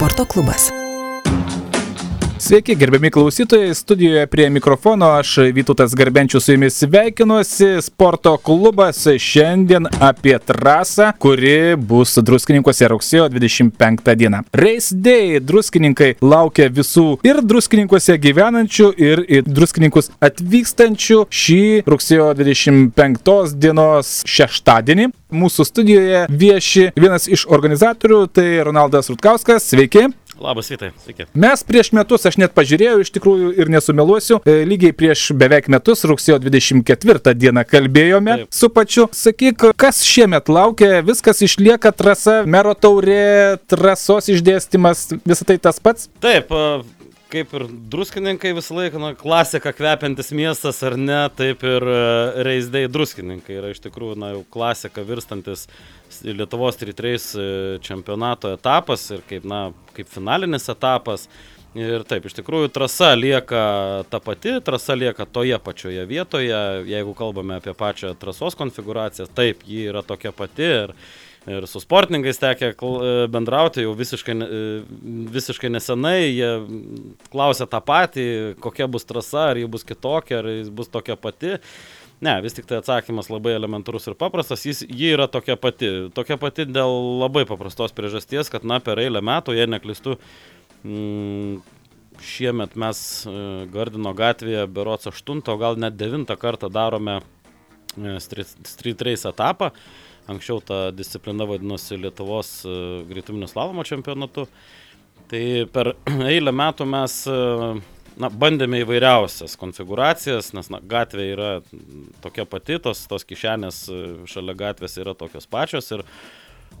sporto klubas. Sveiki, gerbiami klausytojai, studijoje prie mikrofono aš Vytutas Garbenčius su jumis sveikinuosi. Sporto klubas šiandien apie trasą, kuri bus druskininkose rugsėjo 25 dieną. Race Day druskininkai laukia visų ir druskininkose gyvenančių, ir į druskininkus atvykstančių šį rugsėjo 25 dienos šeštadienį. Mūsų studijoje vieši vienas iš organizatorių, tai Ronaldas Rutkauskas. Sveiki. Labas, Vytai, sveiki. Mes prieš metus, aš net pažiūrėjau, iš tikrųjų ir nesumeluosiu, e, lygiai prieš beveik metus, rugsėjo 24 dieną kalbėjome Taip. su pačiu. Sakyk, kas šiemet laukia, viskas išlieka trasa, mero taurė, trasos išdėstymas, visą tai tas pats? Taip, kaip ir druskininkai visą laiką, na, klasika kvepiantis miestas ar ne, taip ir e, reisdai druskininkai yra iš tikrųjų, na, jau klasika virstantis Lietuvos 3-3 e, čempionato etapas ir kaip, na, kaip finalinis etapas. Ir taip, iš tikrųjų, trasa lieka ta pati, trasa lieka toje pačioje vietoje, jeigu kalbame apie pačią trasos konfiguraciją, taip, ji yra tokia pati. Ir, ir su sportininkais tekia e, bendrauti jau visiškai, e, visiškai nesenai, jie klausia tą patį, kokia bus trasa, ar ji bus kitokia, ar ji bus tokia pati. Ne, vis tik tai atsakymas labai elementarus ir paprastas, jis, ji yra tokia pati. Tokia pati dėl labai paprastos priežasties, kad, na, per eilę metų, jei neklistu, mm, šiemet mes e, Gardino gatvėje berots 8, o gal net 9 kartą darome Street, street Race etapą. Anksčiau ta disciplina vadinosi Lietuvos e, greituminio slalomo čempionatu. Tai per eilę metų mes e, na, bandėme įvairiausias konfiguracijas, nes na, gatvė yra tokia pati, tos, tos kišenės e, šalia gatvės yra tokios pačios ir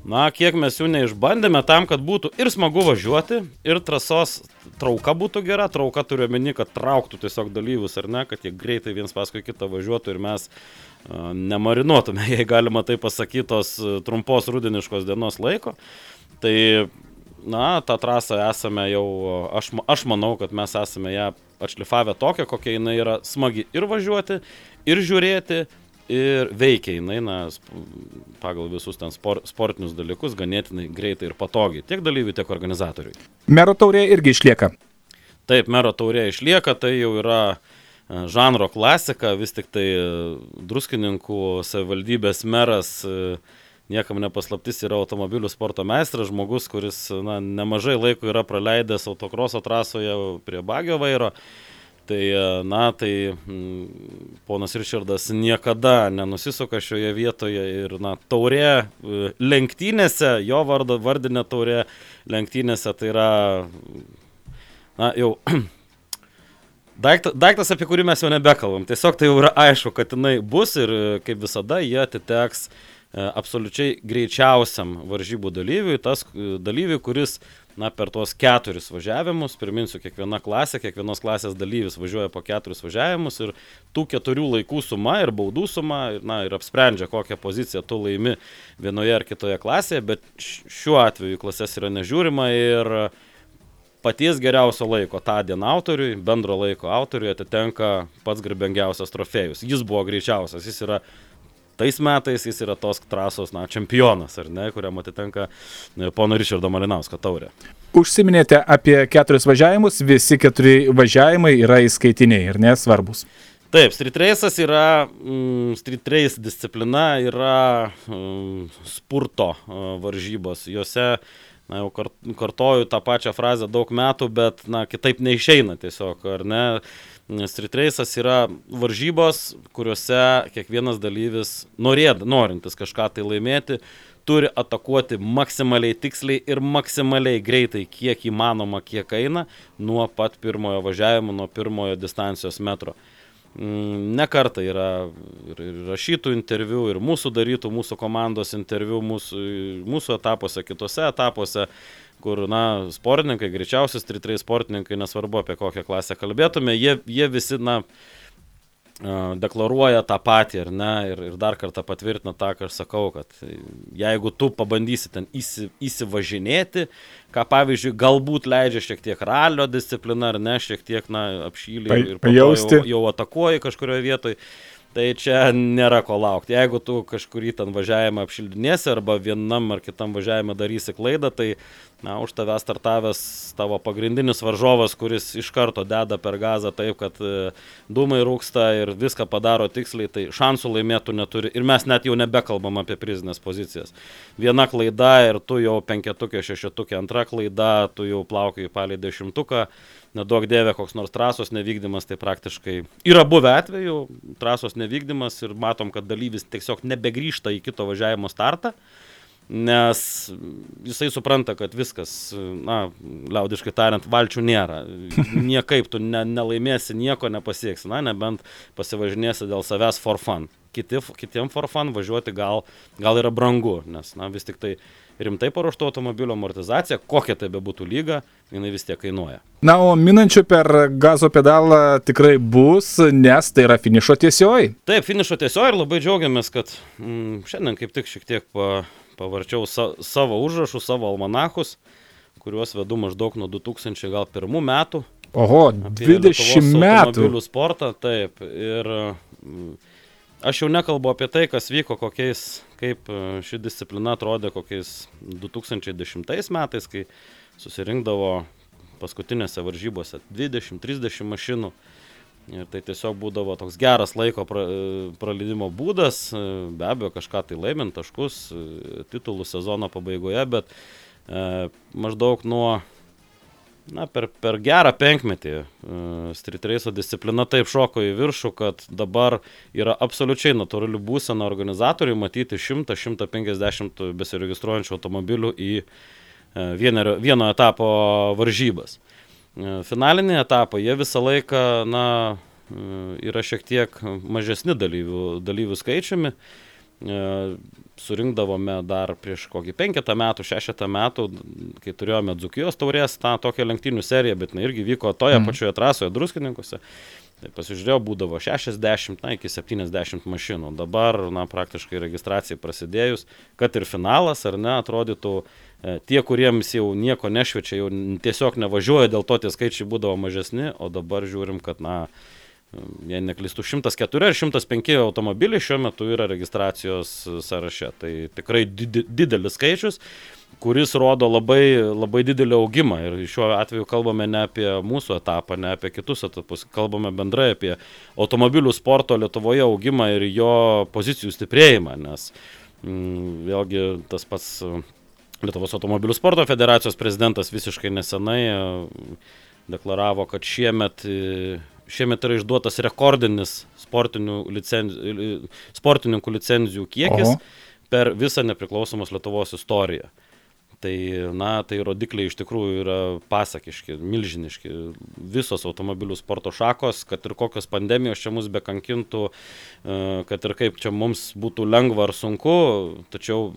Na, kiek mes jų neišbandėme tam, kad būtų ir smagu važiuoti, ir trasos trauka būtų gera, trauka turiu omeny, kad trauktų tiesiog dalyvius ar ne, kad jie greitai viens paskui kitą važiuotų ir mes uh, nemarinuotume, jei galima tai pasakyti, tos trumpos rudiniškos dienos laiko. Tai, na, tą trasą esame jau, aš, aš manau, kad mes esame ją atšlifavę tokią, kokia jinai yra smagi ir važiuoti, ir žiūrėti, ir veikia jinai, na, pagal visus ten spor, sportinius dalykus, ganėtinai greitai ir patogiai, tiek dalyviui, tiek organizatoriui. Mero taurė irgi išlieka. Taip, mero taurė išlieka, tai jau yra e, žanro klasika, vis tik tai e, druskininkų savivaldybės meras e, niekam nepaslaptis yra automobilių sporto meistras, žmogus, kuris na, nemažai laiko yra praleidęs autokroso trasoje prie bagio vairo. Tai, e, na, tai m, ponas Richardas niekada nenusisuka šioje vietoje ir, na, taurė e, lenktynėse, jo vardo, vardinė taurė lenktynėse, tai yra, na, jau Daiktas, daiktas, apie kurį mes jau nebekalbam. Tiesiog tai jau yra aišku, kad jinai bus ir kaip visada jie atiteks e, absoliučiai greičiausiam varžybų dalyviui, tas dalyviui, kuris na, per tuos keturis važiavimus, priminsiu, kiekviena klasė, kiekvienos klasės dalyvis važiuoja po keturis važiavimus ir tų keturių laikų suma ir baudų suma, na, ir apsprendžia, kokią poziciją tu laimi vienoje ar kitoje klasėje, bet šiuo atveju klasės yra nežiūrima ir paties geriausio laiko tą dieną autoriui, bendro laiko autoriui atitenka pats garbingiausias trofėjus. Jis buvo greičiausias, jis yra tais metais jis yra tos trasos, na, čempionas, ar ne, kuriam atitenka e, pono Rišardo Malinausko taurė. Užsiminėte apie keturis važiavimus, visi keturi važiavimai yra įskaitiniai ir nesvarbus. Taip, street race'as yra, mm, street race disciplina yra mm, spurto uh, varžybos. Jose, na jau kartoju tą pačią frazę daug metų, bet, na, kitaip neišeina tiesiog, ar ne? Street Race'as yra varžybos, kuriuose kiekvienas dalyvis, norėd, norintis kažką tai laimėti, turi atakuoti maksimaliai tiksliai ir maksimaliai greitai, kiek įmanoma, kiek eina, nuo pat pirmojo važiavimo, nuo pirmojo distancijos metro. Mm, Nekarta yra ir rašytų interviu, ir mūsų darytų, mūsų komandos interviu, mūsų, mūsų etapuose, kitose etapuose kur, na, sportininkai, greičiausiai stritrai sportininkai, nesvarbu apie kokią klasę kalbėtume, jie, jie visi, na, deklaruoja tą patį, ar ne, ir, ir dar kartą patvirtina tą, ką aš sakau, kad jeigu tu pabandysi ten įsi, įsivažinėti, ką pavyzdžiui, galbūt leidžia šiek tiek ralio disciplina, ar ne, šiek tiek, na, apšylį ir jau, jau atakuoji kažkurioje vietoje, Tai čia nėra ko laukti. Jeigu tu kažkurį ten važiavimą apšildinėsi arba vienam ar kitam važiavimą darysi klaidą, tai na, už tave startavęs tavo pagrindinis varžovas, kuris iš karto deda per gazą taip, kad e, dūmai rūksta ir viską padaro tiksliai, tai šansų laimėtų neturi. Ir mes net jau nebekalbam apie prizinės pozicijas. Viena klaida ir tu jau penketukė, šešetukė, antra klaida, tu jau plaukiai palei dešimtuką. Nedaug dėvė koks nors trasos nevykdymas, tai praktiškai yra buvę atveju, trasos nevykdymas ir matom, kad dalyvis tiesiog nebegrįžta į kito važiavimo startą nes jisai supranta, kad viskas, na, liaudiškai tariant, valčių nėra. Niekaip tu ne, nelaimėsi, nieko nepasieksi, na, nebent pasivažinėsi dėl savęs for fun. Kiti, kitiem for fun važiuoti gal, gal yra brangu, nes, na, vis tik tai rimtai paruošto automobilio amortizacija, kokia tai bebūtų lyga, jinai vis tiek kainuoja. Na, o minančių per gazo pedalą tikrai bus, nes tai yra finišo tiesioji. Taip, finišo tiesioji ir labai džiaugiamės, kad mm, šiandien kaip tik šiek tiek pa, pavarčiau sa, savo užrašus, savo almanachus, kuriuos vedu maždaug nuo 2001 metų. Oho, 20 metų. Sportą, taip. Ir mm, aš jau nekalbu apie tai, kas vyko, kokiais, kaip e, ši disciplina atrodė kokiais 2010 metais, kai susirinkdavo paskutinėse varžybose 20-30 mašinų. Ir tai tiesiog būdavo toks geras laiko pra, praleidimo būdas, be abejo kažką tai laimint, taškus, titulų sezono pabaigoje, bet e, maždaug nuo, na, per, per gerą penkmetį e, street race disciplina taip šoko į viršų, kad dabar yra absoliučiai natūrali būsena organizatoriui matyti 100-150 besiregistruojančių automobilių į e, vienerio, vieno etapo varžybas. E, finaliniai etapai, jie visą laiką, na, e, yra šiek tiek mažesni dalyvių, dalyvių skaičiumi. E, surinkdavome dar prieš kokį penketą metų, šešetą metų, kai turėjome Dzukijos taurės tą tokią lenktynių seriją, bet na irgi vyko toje mm. pačioje trasoje druskininkose. Tai pasižiūrėjau, būdavo 60, na, iki 70 mašinų. Dabar, na, praktiškai registracijai prasidėjus, kad ir finalas, ar ne, atrodytų, E, tie, kuriems jau nieko nešvečia, jau tiesiog nevažiuoja, dėl to tie skaičiai būdavo mažesni, o dabar žiūrim, kad, na, jei neklistų, 104 ar 105 automobiliai šiuo metu yra registracijos sąraše. Tai tikrai didelis skaičius, kuris rodo labai, labai didelį augimą. Ir šiuo atveju kalbame ne apie mūsų etapą, ne apie kitus etapus, kalbame bendrai apie automobilių sporto Lietuvoje augimą ir jo pozicijų stiprėjimą, nes mm, vėlgi tas pats Lietuvos automobilių sporto federacijos prezidentas visiškai nesenai e, deklaravo, kad šiemet, šiemet yra išduotas rekordinis licenzi, sportininkų licenzijų kiekis Oho. per visą nepriklausomos Lietuvos istoriją. Tai, na, tai rodikliai iš tikrųjų yra pasakiški, milžiniški. Visos automobilių sporto šakos, kad ir kokios pandemijos čia mus bekankintų, e, kad ir kaip čia mums būtų lengva ar sunku, tačiau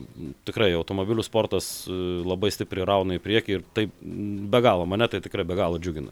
tikrai automobilių sportas e, labai stipriai rauna į priekį ir tai be galo, mane tai tikrai be galo džiugina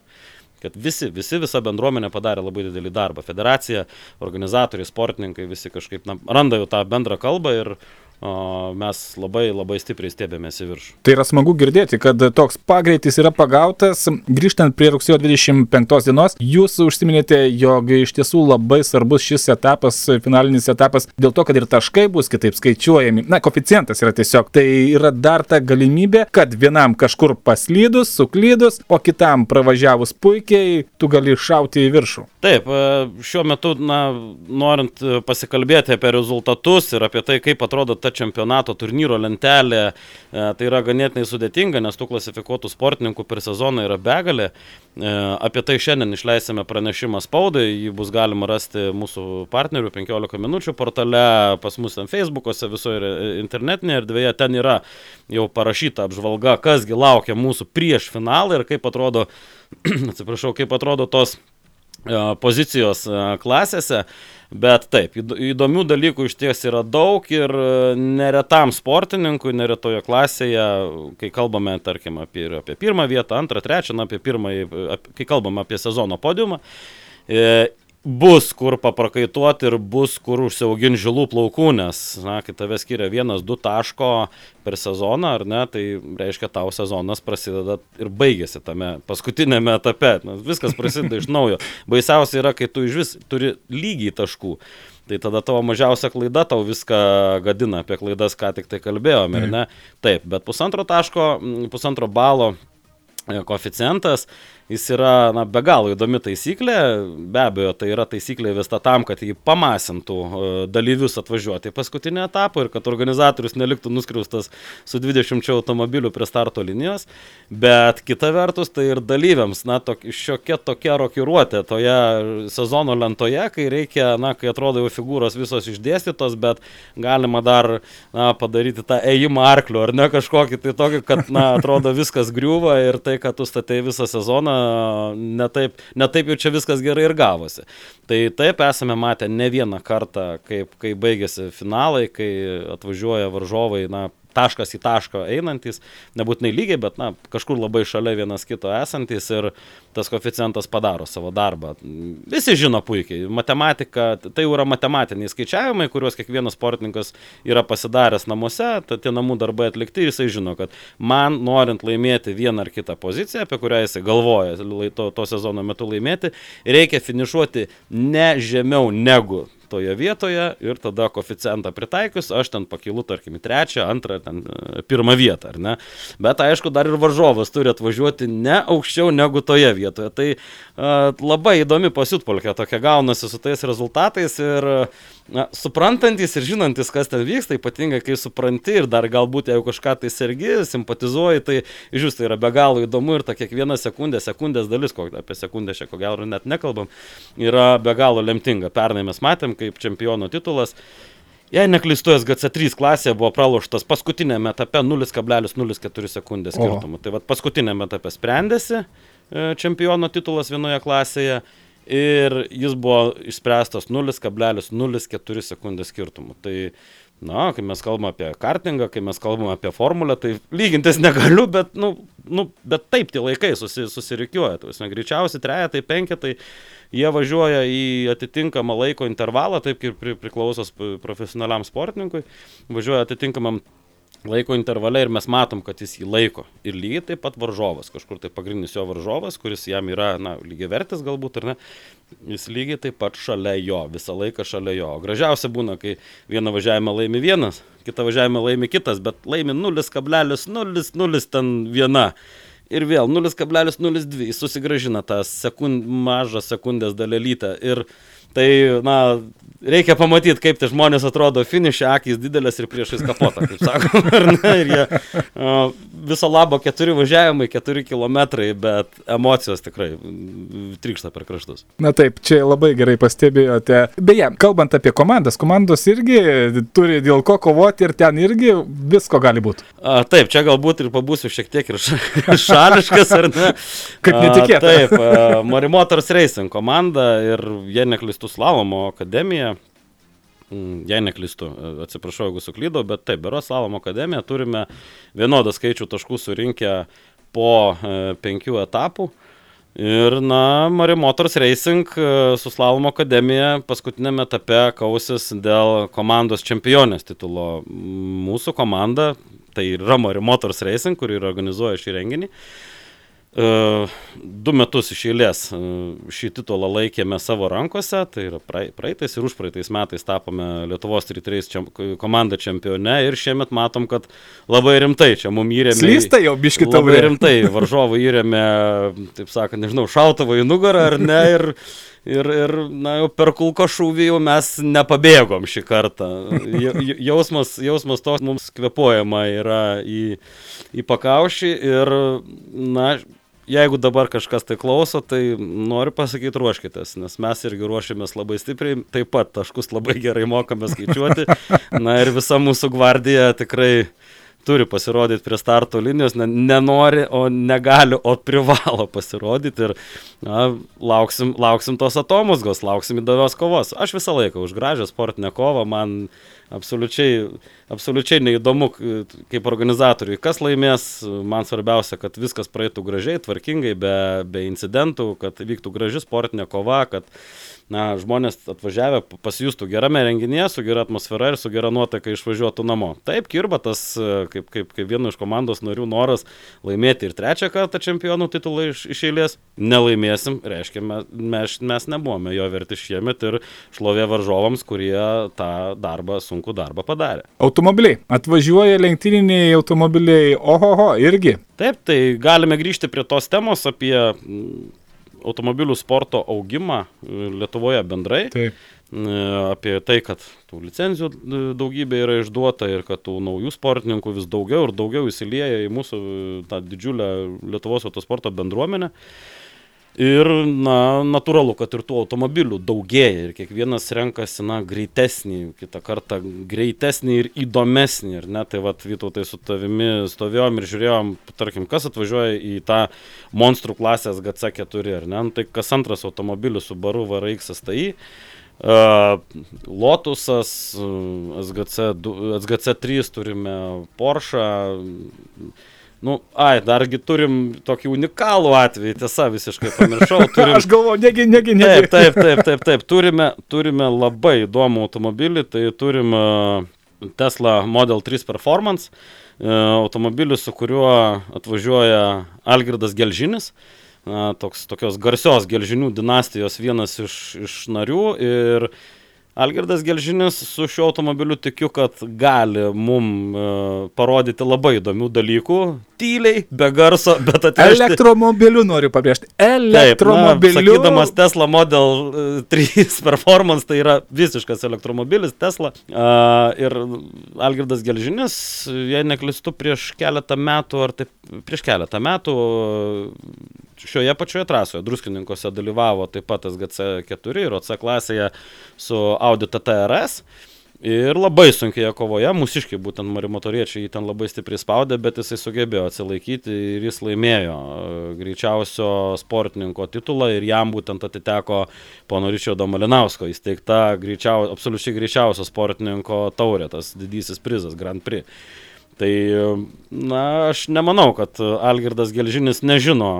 kad visi, visi, visa bendruomenė padarė labai didelį darbą. Federacija, organizatoriai, sportininkai, visi kažkaip na, randa jau tą bendrą kalbą ir mes labai labai stipriai stebėmės į viršų. Tai yra smagu girdėti, kad toks pagreitis yra pagautas. Grįžtant prie rugsėjo 25 dienos, jūs užsiminėte, jog iš tiesų labai svarbus šis etapas, finalinis etapas, dėl to, kad ir taškai bus kitaip skaičiuojami. Na, koficijantas yra tiesiog. Tai yra dar ta galimybė, kad vienam kažkur paslydus, suklydus, o kitam pravažiavus puikiai, tu gali šauti į viršų. Taip, šiuo metu, na, norint pasikalbėti apie rezultatus ir apie tai, kaip atrodo ta čempionato turnyro lentelė, e, tai yra ganėtinai sudėtinga, nes tų klasifikuotų sportininkų per sezoną yra begalė. E, apie tai šiandien išleisime pranešimą spaudai, jį bus galima rasti mūsų partnerių 15 minučių portale, pas mus ten Facebook'ose, visoje internetinėje erdvėje, ten yra jau parašyta apžvalga, kasgi laukia mūsų prieš finalą ir kaip atrodo, atsiprašau, kaip atrodo tos pozicijos klasėse. Bet taip, įdomių dalykų iš ties yra daug ir e, neretam sportininkui, neretoje klasėje, kai kalbame, tarkim, apie, apie pirmą vietą, antrą, trečią, na, apie pirmąjį, kai kalbame apie sezono podiumą, e, bus kur paprakaituoti ir bus kur užsiauginti žilų plaukų, nes, na, kai tave skiria vienas, du taško per sezoną, ar ne, tai reiškia tau sezonas prasideda ir baigėsi tame paskutinėme etape, na, viskas prasideda iš naujo. Baisiausia yra, kai tu iš vis turi lygiai taškų. Tai tada tavo mažiausia klaida tau viską gadina, apie klaidas ką tik tai kalbėjome, mm. ne? Taip, bet pusantro taško, pusantro balo e, koeficientas. Jis yra na, be galo įdomi taisyklė, be abejo, tai yra taisyklė vista tam, kad jį pamasintų e, dalyvius atvažiuoti į paskutinį etapą ir kad organizatorius neliktų nuskriaustas su 20 automobilių prie starto linijos, bet kita vertus tai ir dalyviams, na, tok, šiokia tokia rokiruotė toje sezono lentoje, kai reikia, na, kai atrodo jau figūros visos išdėstytos, bet galima dar, na, padaryti tą ėjimą arkliu, ar ne kažkokį tai tokį, kad, na, atrodo viskas griūva ir tai, kad tu statai visą sezoną, netaip, netaip jau čia viskas gerai ir gavosi. Tai taip esame matę ne vieną kartą, kaip, kai baigėsi finalai, kai atvažiuoja varžovai, na, taškas į tašką einantis, nebūtinai lygiai, bet na, kažkur labai šalia vienas kito esantis ir tas koeficientas padaro savo darbą. Visi žino puikiai, matematika, tai jau yra matematiniai skaičiavimai, kuriuos kiekvienas sportininkas yra pasidaręs namuose, tai tie namų darbai atlikti ir jisai žino, kad man norint laimėti vieną ar kitą poziciją, apie kurią jisai galvoja to, to sezono metu laimėti, reikia finišuoti ne žemiau negu toje vietoje ir tada koeficientą pritaikius, aš ten pakilu, tarkim, į trečią, antrą, ten, e, pirmą vietą, ar ne? Bet aišku, dar ir varžovas turi atvažiuoti ne aukščiau negu toje vietoje. Tai uh, labai įdomi pasitpolkė tokia gaunasi su tais rezultatais ir na, suprantantis ir žinantis, kas ten vyksta, ypatingai kai supranti ir dar galbūt jeigu kažką tai sergi, simpatizuoji, tai iš jūs tai yra be galo įdomu ir ta kiekviena sekundė, sekundės dalis, ko, apie sekundę šią ko gero net nekalbam, yra be galo lemtinga. Pernai mes matėm, kaip čempiono titulas. Jei neklystu, SGC3 klasėje buvo praloštas paskutinėme etape 0,04 sekundės skirtumu. Tai vad paskutinėme etape sprendėsi e, čempiono titulas vienoje klasėje ir jis buvo išspręstas 0,04 sekundės skirtumu. Tai, na, kai mes kalbame apie kartingą, kai mes kalbame apie formulę, tai lygintis negaliu, bet, nu, nu, bet taip tie laikai susi, susirikiuoja. Tai greičiausiai trejetai, penketai, jie važiuoja į atitinkamą laiko intervalą, taip kaip priklausos profesionaliam sportininkui, važiuoja atitinkamam laiko intervale ir mes matom, kad jis jį laiko. Ir lygiai taip pat varžovas, kažkur tai pagrindinis jo varžovas, kuris jam yra, na, lygiai vertis galbūt, ar ne, jis lygiai taip pat šalia jo, visą laiką šalia jo. Gražiausia būna, kai vieną važiavimą laimi vienas, kitą važiavimą laimi kitas, bet laimi 0,00 ten viena. Ir vėl 0,02 jis susigražina tą sekund, mažą sekundės dalelytę. Ir tai, na, reikia pamatyti, kaip tie žmonės atrodo finišė, akis didelės ir priešais kapotą, kaip sakoma, ar ne? Ir jie uh, viso labo keturi važiavimai, keturi kilometrai, bet emocijos tikrai trykšta per kraštus. Na taip, čia labai gerai pastebėjote. Beje, kalbant apie komandas, komandos irgi turi dėl ko kovoti ir ten irgi visko gali būti. A, taip, čia galbūt ir pabūsiu šiek tiek ir šališkas, ar ne? Kaip netikėta. A, taip, Marimotors Racing komanda ir jie neklistų Slavomo akademija Mm, jei neklystu, atsiprašau, jeigu suklydau, bet taip, Beros Slalomo akademija turime vienodą skaičių taškų surinkę po e, penkių etapų. Ir, na, Mario Motors Racing e, su Slalomo akademija paskutinėme etape kausis dėl komandos čempionės titulo. Mūsų komanda, tai yra Mario Motors Racing, kuri organizuoja šį renginį. Uh, E, du metus iš eilės e, šį titulą laikėme savo rankose, tai yra praeitais ir užpraeitais metais tapome Lietuvos 3-3 čem, komanda čempione ir šiemet matom, kad labai rimtai čia mum įrėmė. Slysta jau biški tavo. Labai rimtai, varžovai įrėmė, taip sakant, nežinau, šautavo į nugarą ar ne ir, ir, ir na, jau per kulko šūvį jau mes nepabėgom šį kartą. Jausmas, jausmas toks mums kvepuojama yra į, į pakaušį ir, na, jeigu dabar kažkas tai klauso, tai noriu pasakyti ruoškitės, nes mes irgi ruošiamės labai stipriai, taip pat taškus labai gerai mokame skaičiuoti. Na ir visa mūsų gvardija tikrai turi pasirodyti prie starto linijos, ne, nenori, o negali, o privalo pasirodyti ir na, lauksim, lauksim tos atomosgos, lauksim įdomios kovos. Aš visą laiką už gražią sportinę kovą, man absoliučiai, absoliučiai neįdomu kaip organizatoriui, kas laimės. Man svarbiausia, kad viskas praeitų gražiai, tvarkingai, be, be incidentų, kad vyktų graži sportinė kova, kad na, žmonės atvažiavę pasijustų gerame renginėje, su gera atmosfera ir su gera nuotaika išvažiuotų namo. Taip, kirba tas, kaip, kaip, kaip vieno iš komandos narių noras laimėti ir trečią kartą čempionų titulą iš, iš eilės. Nelaimėsim, reiškia, mes, mes, nebuvome jo verti šiemet ir šlovė varžovams, kurie tą darbą, sunku darbą padarė. Automobiliai. Atvažiuoja lenktyniniai automobiliai. Ohoho, irgi. Taip, tai galime grįžti prie tos temos apie automobilių sporto augimą e, Lietuvoje bendrai. Taip. E, apie tai, kad tų licenzijų e, daugybė yra išduota ir kad tų naujų sportininkų vis daugiau ir daugiau įsilieja į mūsų tą didžiulę Lietuvos autosporto bendruomenę. Ir, na, natūralu, kad ir tų automobilių daugėja ir kiekvienas renkasi, na, greitesnį, kitą kartą greitesnį ir įdomesnį. Ir net tai, vad, Vytautai su tavimi stovėjom ir žiūrėjom, tarkim, kas atvažiuoja į tą monstrų klasės GC4, ar ne? Nu, tai kas antras automobilis su baru VRX STI. Uh, Lotusas, SGC, SGC 3 turime Porsche, Nu, ai, dargi turim tokį unikalų atvejį, tiesa, visiškai pamiršau. Turim... Aš galvoju, negi, negi, negi. Taip, taip, taip, taip, taip. Turime, turime labai įdomų automobilį, tai turim Tesla Model 3 Performance, automobilį, su kuriuo atvažiuoja Algirdas Gelžinis. Toks, tokios garsios gelžinių dinastijos vienas iš, iš narių ir uh, Algirdas Gelžinis su šiuo automobiliu tikiu, kad gali mum e, parodyti labai įdomių dalykų, tyliai, be garso, bet atvežti. Elektromobiliu noriu pabrėžti. Elektromobiliu. Taip, na, sakydamas Tesla Model 3 e, Performance, tai yra visiškas elektromobilis Tesla. Uh, ir Algirdas Gelžinis, jei neklistu, prieš keletą metų, ar taip, prieš keletą metų šioje pačioje trasoje, druskininkose dalyvavo taip pat SGC4 ir OC klasėje su Audi TTRS. Ir labai sunkioje kovoje, mūsiškai būtent marimotoriečiai jį ten labai stipriai spaudė, bet jisai sugebėjo atsilaikyti ir jis laimėjo e, greičiausio sportininko titulą ir jam būtent atiteko pono Ryčiodo Malinausko įsteigta greičiau, absoliučiai greičiausio sportininko taurė, tas didysis prizas Grand Prix. Tai, na, aš nemanau, kad Algirdas Gelžinis nežino,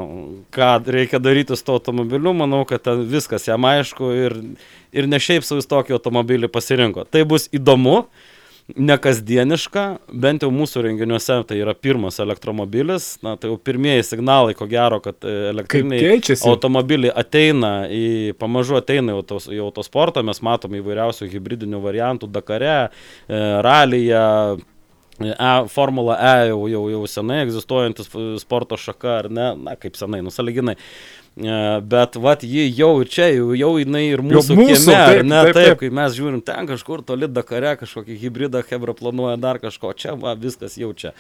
ką reikia daryti su to automobiliu, manau, kad viskas jam aišku ir, ir ne šiaip savo jis tokį automobilį pasirinko. Tai bus įdomu, nekasdieniška, bent jau mūsų renginiuose tai yra pirmas elektromobilis, na tai jau pirmieji signalai, ko gero, kad e, elektriniai automobiliai ateina į, pamažu ateina į, autos, į autosportą, mes matome įvairiausių hybridinių variantų. Dakare, e, ralyje, E, Formula E jau, jau, jau senai egzistuojantis sporto šaka, ar ne, na kaip senai, nusaliginai. E, bet vat ji jau ir čia, jau, jau jinai ir mūsų, mūsų kieme, taip, ne, taip, taip, taip, kai mes žiūrim ten kažkur toli Dakare, kažkokį hybridą Hebra planuoja dar kažko, čia va, viskas jau čia.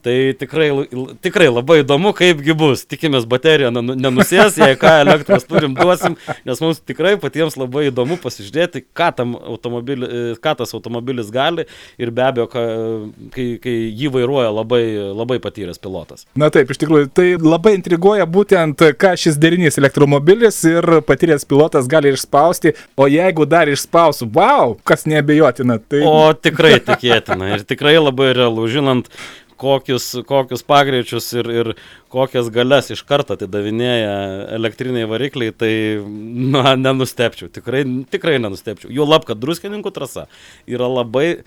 Tai tikrai, tikrai labai įdomu, kaipgi bus. Tikimės baterija nenusės, jei ką elektros turim duosim, nes mums tikrai patiems labai įdomu pasižiūrėti, ką, automobili, ką tas automobilis gali ir be abejo, kai, kai jį vairuoja labai, labai patyręs pilotas. Na taip, iš tikrųjų, tai labai intriguoja būtent, ką šis derinys elektromobilis ir patyręs pilotas gali išspausti, o jeigu dar išspausiu, wow, kas neabejotina. Tai... O tikrai tikėtina ir tikrai labai realu, žinant, kokius, kokius pagreičius ir, ir kokias galias iš karto atidavinėja elektriniai varikliai, tai na, nenustepčiau, tikrai, tikrai nenustepčiau. Jau lab, kad druskininkų trasa yra labai e,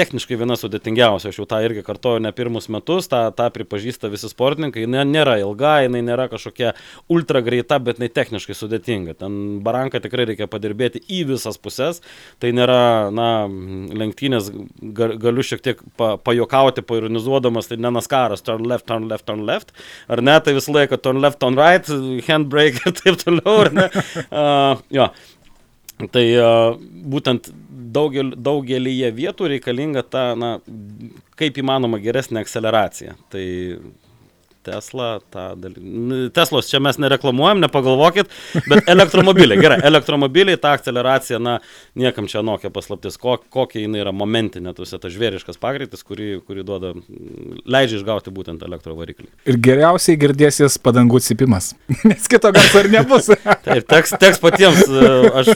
techniškai viena sudėtingiausia, aš jau tą irgi kartoju ne pirmus metus, tą, tą pripažįsta visi sportininkai, jinai nėra ilga, jinai nėra kažkokia ultra greita, bet jinai techniškai sudėtinga. Ten baranką tikrai reikia padirbėti į visas puses, tai nėra, na, lenktynės, galiu šiek tiek pa, pajokauti, paironizuodamas, tai nenaskaras, turn left, turn left, turn left ar ne, tai visą laiką turn left, turn right, handbrake ir taip toliau, ar ne. Uh, jo. Tai uh, būtent daugel, daugelį vietų reikalinga ta, na, kaip įmanoma geresnė akceleracija. Tai Tesla, tą dalyką. Teslos čia mes nereklamuojam, nepagalvokit, bet elektromobiliai, gerai, elektromobiliai, ta akceleracija, na, niekam čia nokia paslaptis, kok, kokia jinai yra momentinė, tuose tas žvėriškas pagreitis, kurį, kurį duoda, leidžia išgauti būtent elektrovariklį. Ir geriausiai girdėsis padangų cipimas, nes kito garso ir nebus. Taip, teks, teks patiems, aš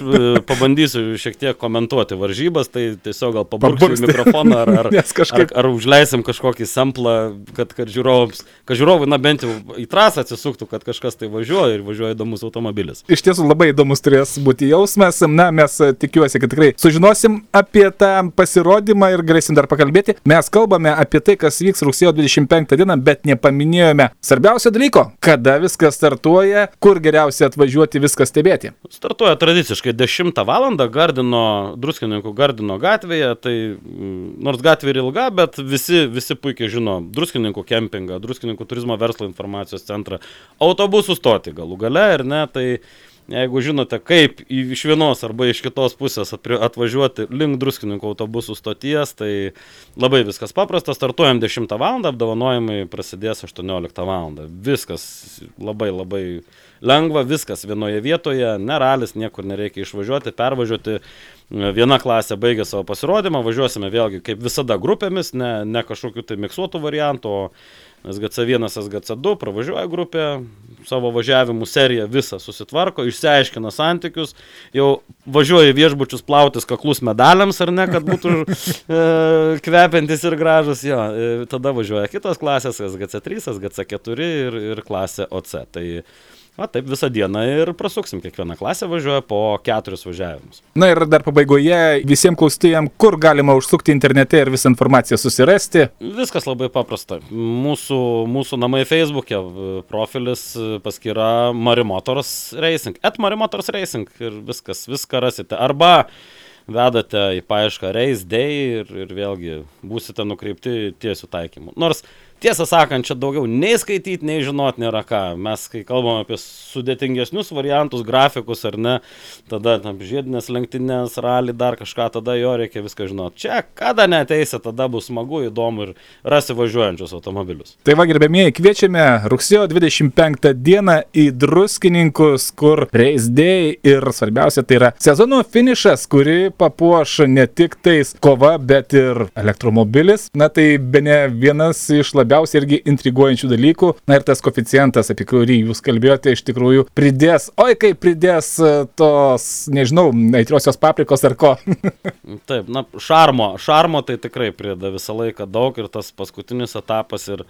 pabandysiu šiek tiek komentuoti varžybas, tai tiesiog gal paburksiu mikrofoną ar, ar, kažkaip... ar, ar užleisim kažkokį samplą, kad, kad žiūrovams, kad žiūrovams žiūrovai, na bent jau į trasą atsisuktų, kad kažkas tai važiuoja ir važiuoja įdomus automobilis. Iš tiesų labai įdomus turės būti jausmas. Na, mes tikiuosi, kad tikrai sužinosim apie tą pasirodymą ir galėsim dar pakalbėti. Mes kalbame apie tai, kas vyks rugsėjo 25 dieną, bet nepaminėjome svarbiausio dalyko, kada viskas startuoja, kur geriausia atvažiuoti viską stebėti. Startuoja tradiciškai 10 val. Gardino, druskininkų Gardino gatvėje, tai mm, nors gatvė ir ilga, bet visi, visi puikiai žino druskininkų kempingą, druskininkų turizmo turizmo verslo informacijos centrą, autobusų stoti galų gale ir ne, tai jeigu žinote, kaip iš vienos arba iš kitos pusės atvažiuoti link druskininkų autobusų stoties, tai labai viskas paprasta, startuojam 10 val. apdovanojimai prasidės 18 val. Viskas labai labai lengva, viskas vienoje vietoje, neralis, niekur nereikia išvažiuoti, pervažiuoti. Viena klasė baigė savo pasirodymą, važiuosime vėlgi kaip visada grupėmis, ne, ne kažkokiu tai miksuotų variantų, o SGC1, SGC2, pravažiuoja grupė, savo važiavimų seriją visą susitvarko, išsiaiškina santykius, jau važiuoja į viešbučius plautis kaklus medaliams ar ne, kad būtų e, kvepiantis ir gražus, jo, e, tada važiuoja kitos klasės, SGC3, SGC4 ir, ir klasė OC. Tai O taip visą dieną ir prasuksim, kiekviena klasė važiuoja po keturis važiavimus. Na ir dar pabaigoje visiems klausytojams, kur galima užsukti internete ir visą informaciją susirasti. Viskas labai paprasta. Mūsų, mūsų namai Facebook'e profilis paskyra Marimotors Racing. Et Marimotors Racing ir viskas, viską rasite. Arba vedate į paiešką Race Day ir, ir vėlgi būsite nukreipti tiesių taikymų. Nors Tiesą sakant, čia daugiau nei skaityti, nei žinot nėra ką. Mes, kai kalbam apie sudėtingesnius variantus, grafikus ar ne, tada tam žiedinės lenktynės, rali, dar kažką, tada jo reikia viską žinot. Čia, kada neteisė, tada bus smagu, įdomu ir rasi važiuojančius automobilius. Tai va, gerbėmieji, kviečiame rugsėjo 25 dieną į druskininkus, kur Race Day ir svarbiausia tai yra sezono finišas, kuri papuoš ne tik tais kova, bet ir elektromobilis. Na tai be ne vienas iš labiausiai labiausiai irgi intriguojančių dalykų. Na ir tas koficijantas, apie kurį jūs kalbėjote, iš tikrųjų pridės, oi kaip pridės e, tos, nežinau, aitriosios paprikos ar ko. Taip, na, šarmo, šarmo tai tikrai prideda visą laiką daug ir tas paskutinis etapas ir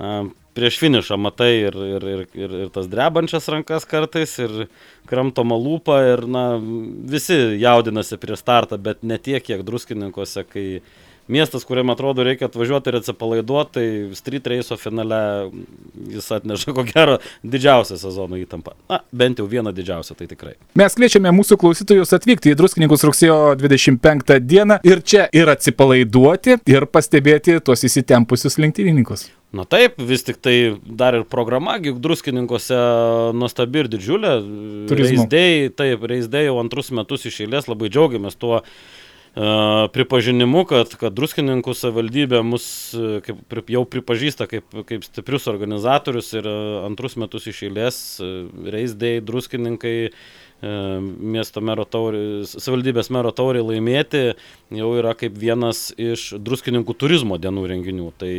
na, prieš finišą matai ir, ir, ir, ir, ir tas drebančias rankas kartais, ir kramtoma lūpa, ir na, visi jaudinasi prieš startą, bet ne tiek, kiek druskininkose, kai miestas, kuriam atrodo reikia atvažiuoti ir atsipalaiduoti, tai street race finale jis atneša ko gero didžiausią sezono įtampą. Na, bent jau vieną didžiausią, tai tikrai. Mes kviečiame mūsų klausytojus atvykti į Druskininkus rugsėjo 25 dieną ir čia ir atsipalaiduoti, ir pastebėti tuos įsitempusius lenktynininkus. Na taip, vis tik tai dar ir programa, juk druskininkose nuostabi ir didžiulė. Reisdėjai, taip, reisdėjai jau antrus metus iš eilės labai džiaugiamės tuo pripažinimu, kad, kad druskininkų savivaldybė mus kaip, jau pripažįsta kaip, kaip stiprius organizatorius ir antrus metus iš eilės reisdėjai druskininkai miesto mero taurį, savivaldybės mero taurį laimėti jau yra kaip vienas iš druskininkų turizmo dienų renginių. Tai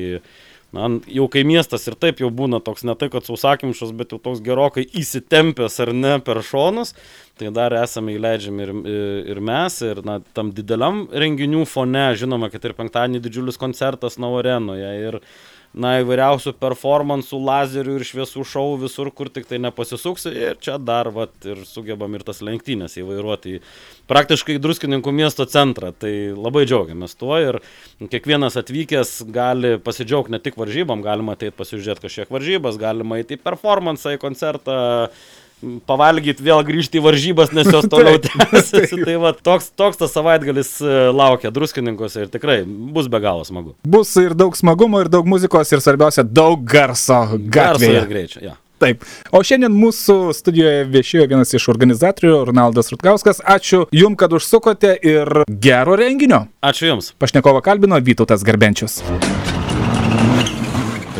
na, jau kai miestas ir taip jau būna toks ne tai, kad sausakimšas, bet jau toks gerokai įsitempęs ar ne per šonus, tai dar esame įleidžiami ir, ir mes, ir na, tam dideliam renginių fone, žinoma, kad ir penktadienį didžiulis koncertas Navarenoje. Ir na, įvairiausių performansų, lazerių ir šviesų šou visur, kur tik tai nepasisuksi. Ir čia dar, vat, ir sugebam ir tas lenktynės įvairuoti į praktiškai druskininkų miesto centrą. Tai labai džiaugiamės tuo ir kiekvienas atvykęs gali pasidžiaugti ne tik varžybom, galima ateiti pasižiūrėti kažkiek varžybas, galima eiti į performansą, į koncertą pavalgyti, vėl grįžti į varžybas, nes jos toliau tęsiasi. tai va, toks, toks tas savaitgalis e, laukia druskininkose ir tikrai bus be galo smagu. Bus ir daug smagumo, ir daug muzikos, ir svarbiausia, daug garso gatvėje. Garso ir greičio, ja. Taip. O šiandien mūsų studijoje viešėjo vienas iš organizatorių, Ronaldas Rutkauskas. Ačiū Jums, kad užsukote ir gero renginio. Ačiū Jums. Pašnekovo kalbino Vytautas Garbenčius.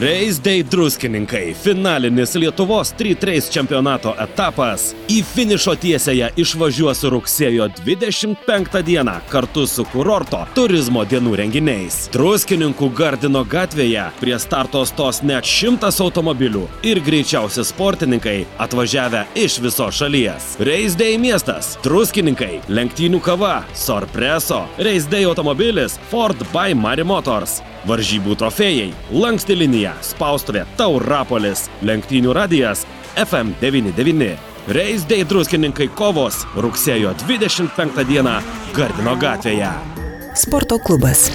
Race druskininkai. Finalinis Lietuvos 3-3 čempionato etapas. Į finišo tiesėje išvažiuos rugsėjo 25 dieną kartu su kurorto turizmo dienų renginiais. Druskininkų Gardino gatvėje prie starto stos net šimtas automobilių ir greičiausi sportininkai atvažiavę iš visos šalies. Race miestas. Druskininkai. Lenktynių kava. Sorpreso. Race automobilis Ford by Mari Motors. Varžybų trofėjai, lanksti linija, spaustuvė Taurapolis, lenktynių radijas FM99. Reis Day druskininkai kovos rugsėjo 25 dieną Gardino gatvėje. Sporto klubas.